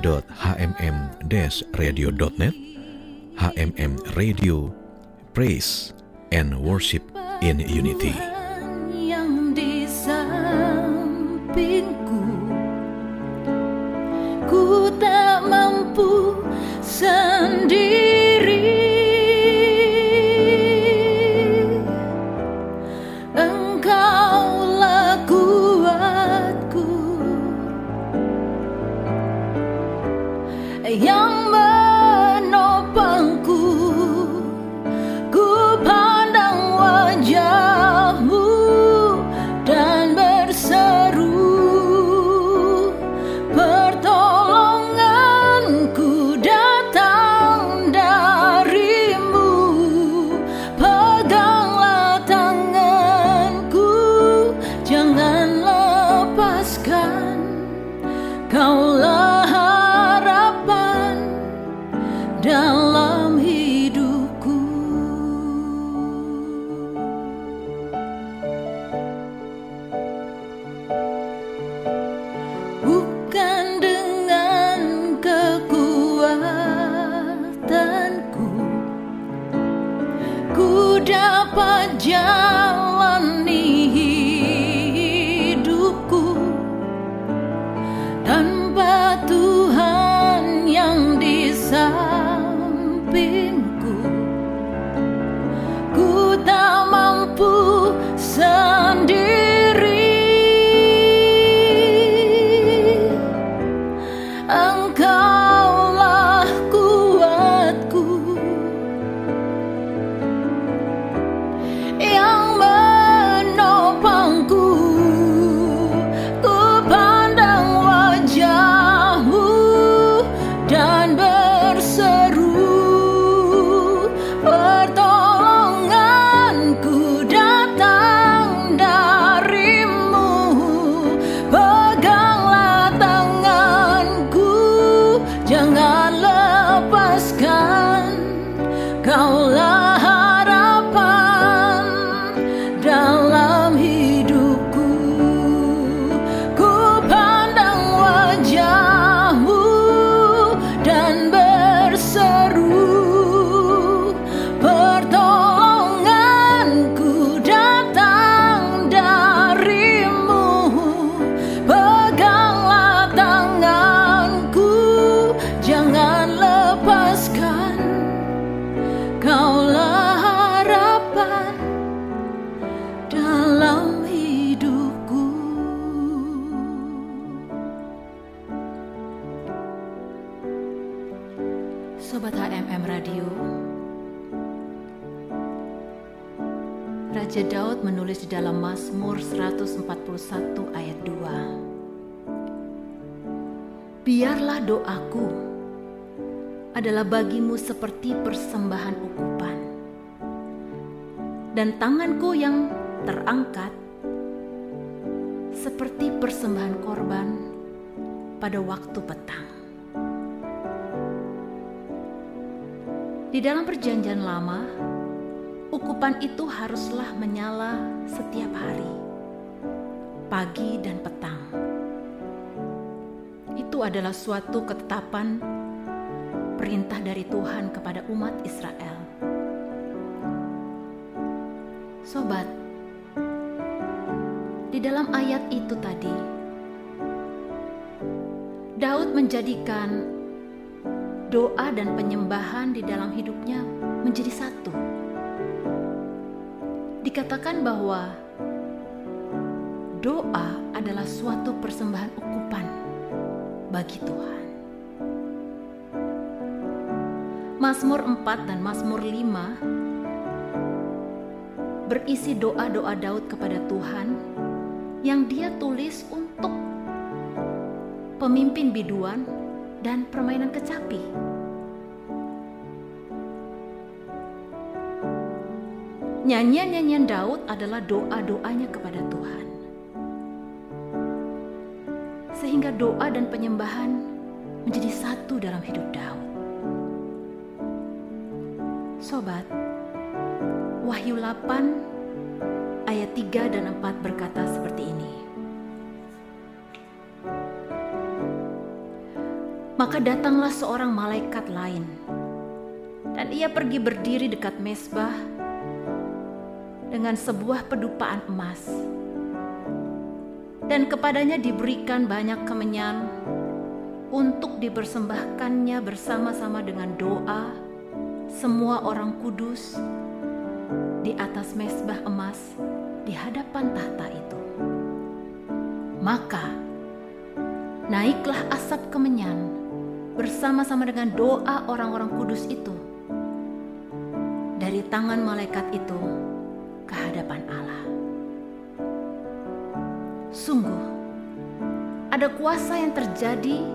www.hmm-radio.net HMM Radio Praise and Worship in Unity. Tanpa Tuhan yang di Biarlah doaku adalah bagimu seperti persembahan ukupan dan tanganku yang terangkat seperti persembahan korban pada waktu petang. Di dalam Perjanjian Lama, ukupan itu haruslah menyala setiap hari, pagi dan petang. Itu adalah suatu ketetapan perintah dari Tuhan kepada umat Israel. Sobat, di dalam ayat itu tadi, Daud menjadikan doa dan penyembahan di dalam hidupnya menjadi satu. Dikatakan bahwa doa adalah suatu persembahan ukupan bagi Tuhan. Mazmur 4 dan Mazmur 5 berisi doa-doa Daud kepada Tuhan yang dia tulis untuk pemimpin biduan dan permainan kecapi. Nyanyian-nyanyian Daud adalah doa-doanya kepada Tuhan. Sehingga doa dan penyembahan menjadi satu dalam hidup Daud. Sobat, Wahyu 8 ayat 3 dan 4 berkata seperti ini. Maka datanglah seorang malaikat lain dan ia pergi berdiri dekat mesbah dengan sebuah pedupaan emas. Dan kepadanya diberikan banyak kemenyan untuk dipersembahkannya bersama-sama dengan doa semua orang kudus di atas mesbah emas di hadapan tahta itu. Maka naiklah asap kemenyan bersama-sama dengan doa orang-orang kudus itu dari tangan malaikat itu ke hadapan Allah. Sungguh, ada kuasa yang terjadi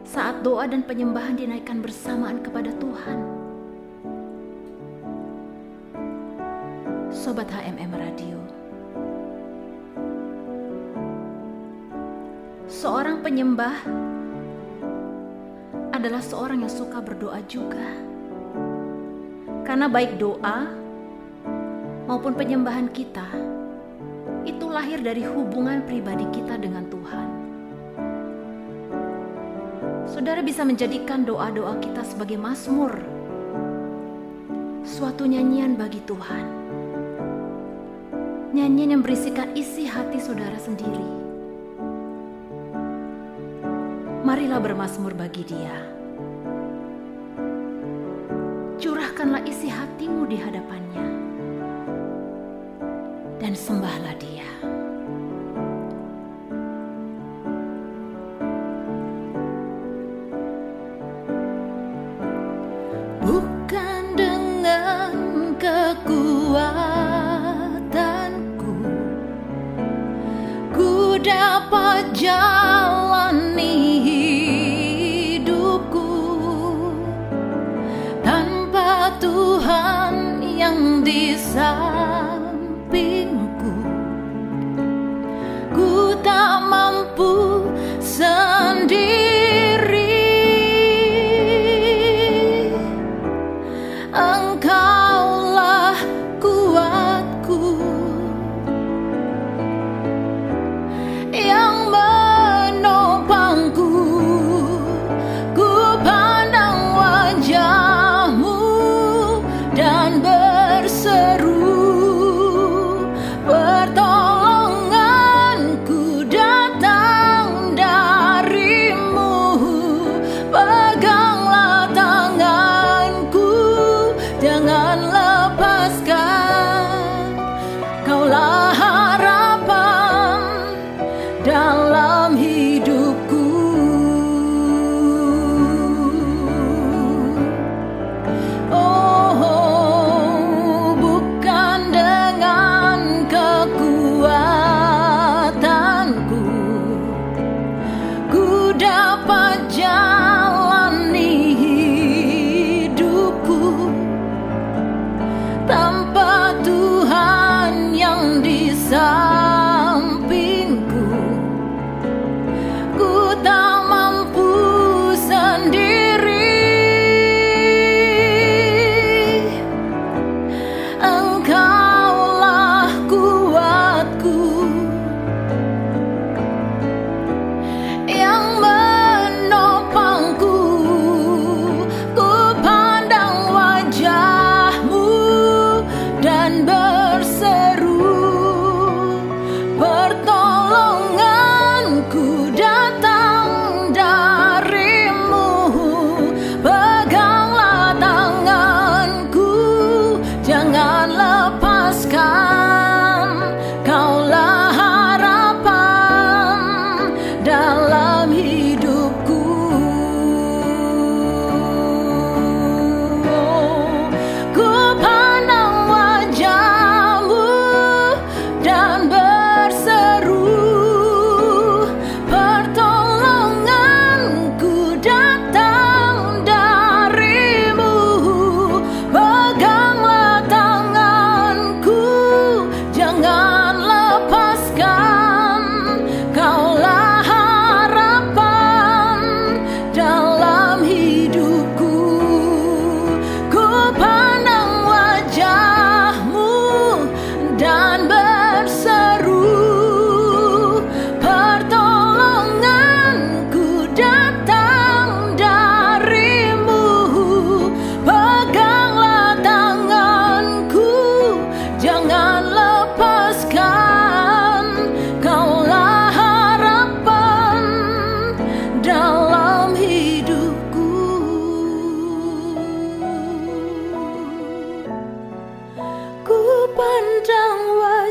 saat doa dan penyembahan dinaikkan bersamaan kepada Tuhan. Sobat HMM Radio. Seorang penyembah adalah seorang yang suka berdoa juga. Karena baik doa maupun penyembahan kita lahir dari hubungan pribadi kita dengan Tuhan. Saudara bisa menjadikan doa-doa kita sebagai mazmur, suatu nyanyian bagi Tuhan nyanyian yang berisikan isi hati saudara sendiri. Marilah bermasmur bagi Dia. Curahkanlah isi hatimu di hadapannya, dan sembahlah Dia. Bukan dengan kekuatanku. Ku dapat jalani hidupku Tanpa Tuhan yang di sampingku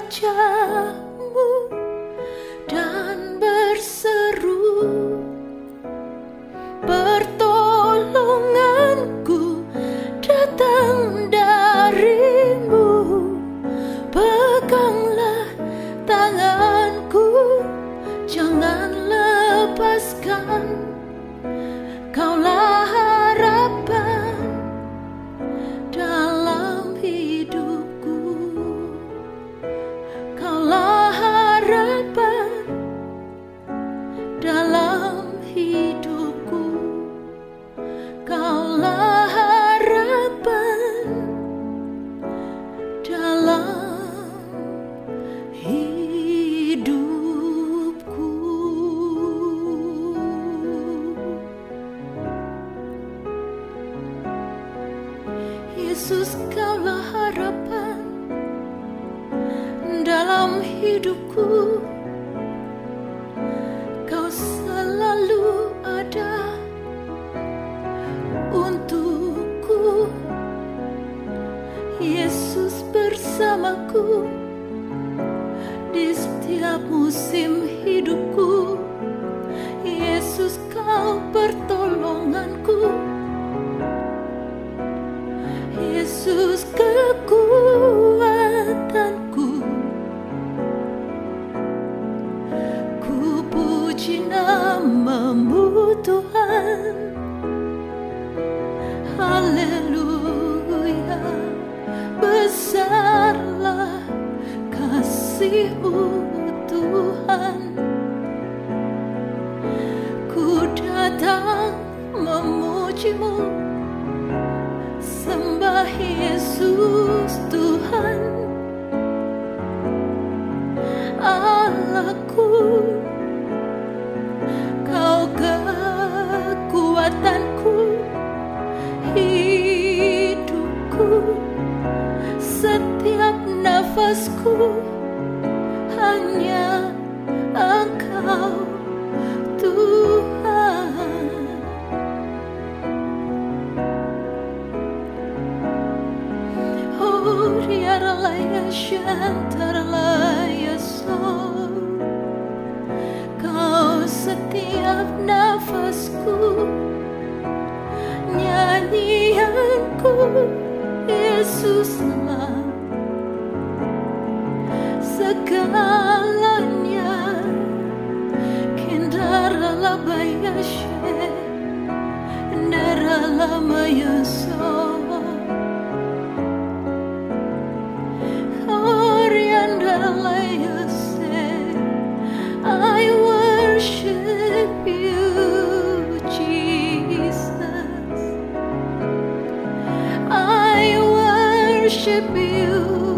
job. Yesus kaulah harapan dalam hidupku. Kau selalu ada untukku. Yesus bersamaku di setiap musim hidupku. kasihmu Tuhan. Ku datang memujimu. Sembah Yesus Tuhan Tuhanku Yesuslah segalanya kendara la bayashe ndara la mayasoh worship you.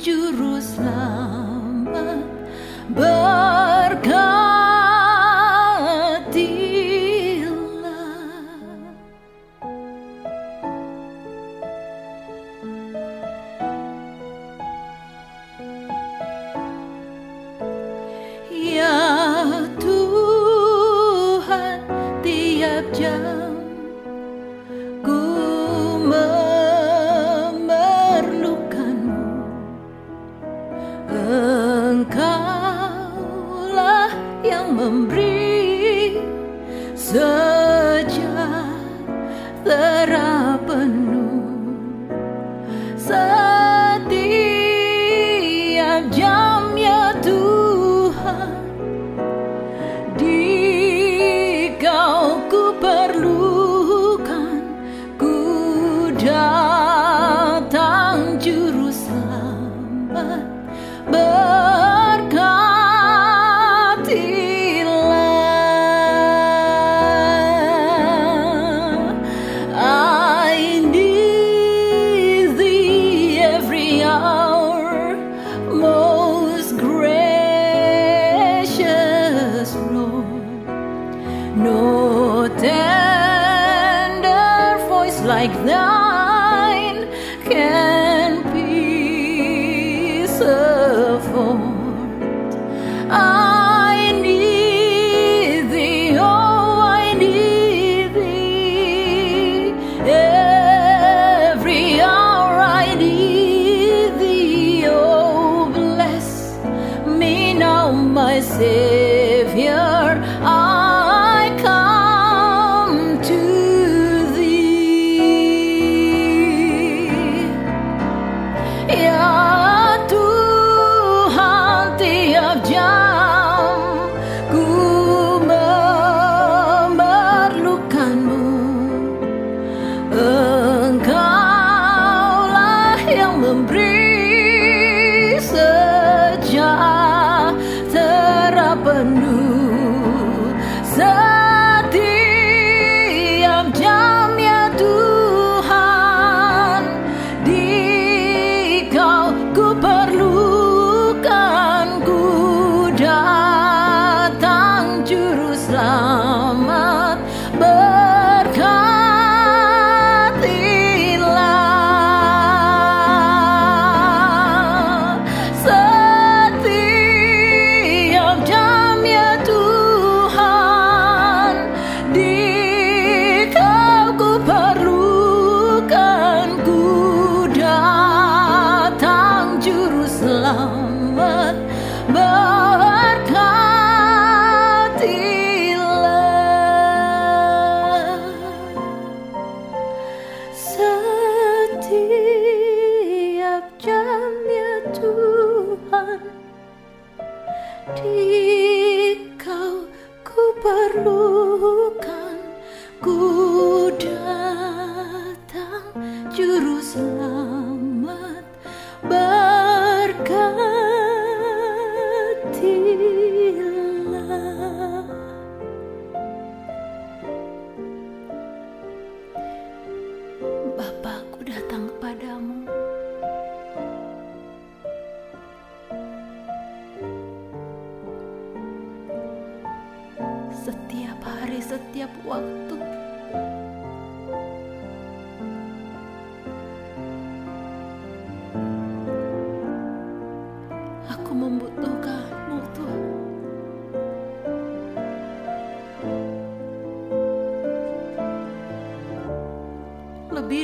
Jerusalem. my Savior. I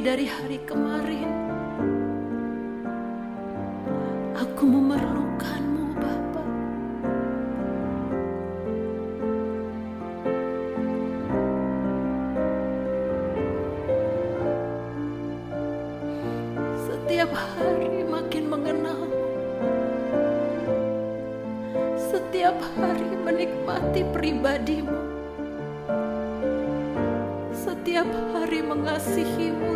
dari hari kemarin. Aku memerlukanmu, Bapa. Setiap hari makin mengenal. Setiap hari menikmati pribadimu setiap hari mengasihimu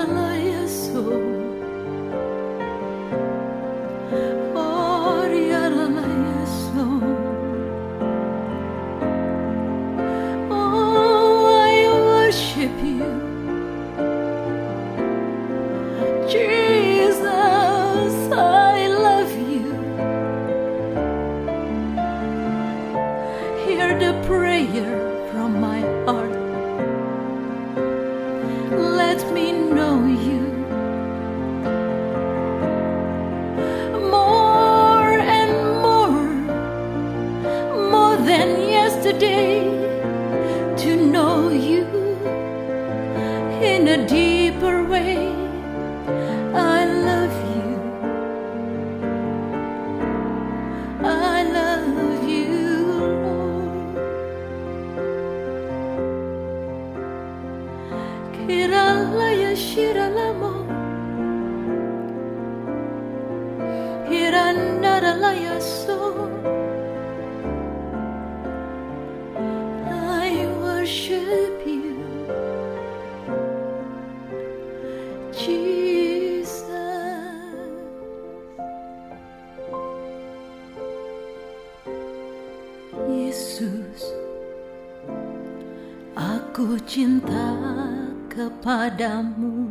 kepadamu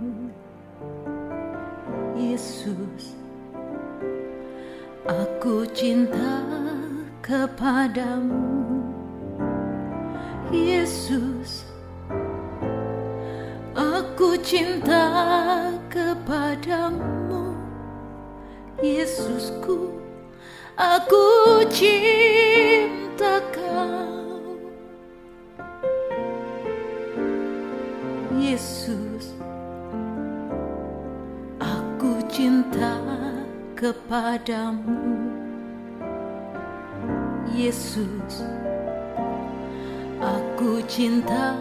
Yesus. Aku cinta kepadamu Yesus. Aku cinta kepadamu Yesusku. Aku cinta kepadamu. Yesus Aku cinta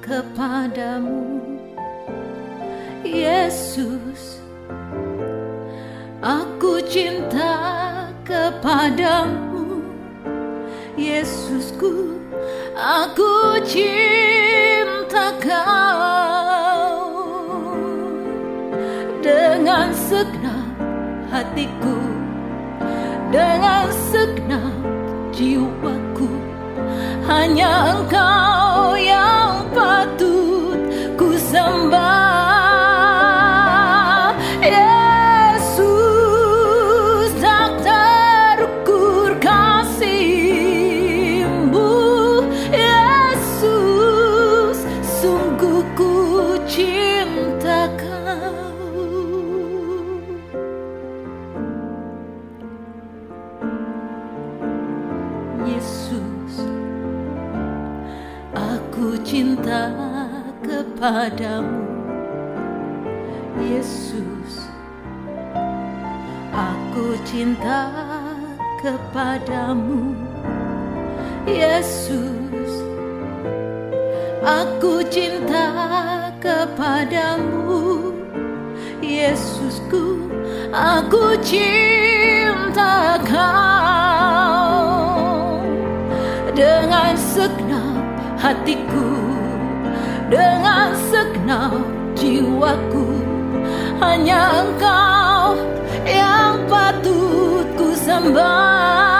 kepadamu. Yesus Aku cinta kepadamu. Yesusku Aku cinta kau hatiku. Dengan segenap jiwaku Hanya engkau kepadamu Yesus Aku cinta kepadamu. Yesus Aku cinta kepadamu. Yesusku Aku cinta kau. Dengan segenap hatiku Dengan segenap jiwaku Hanya engkau yang patut ku sembah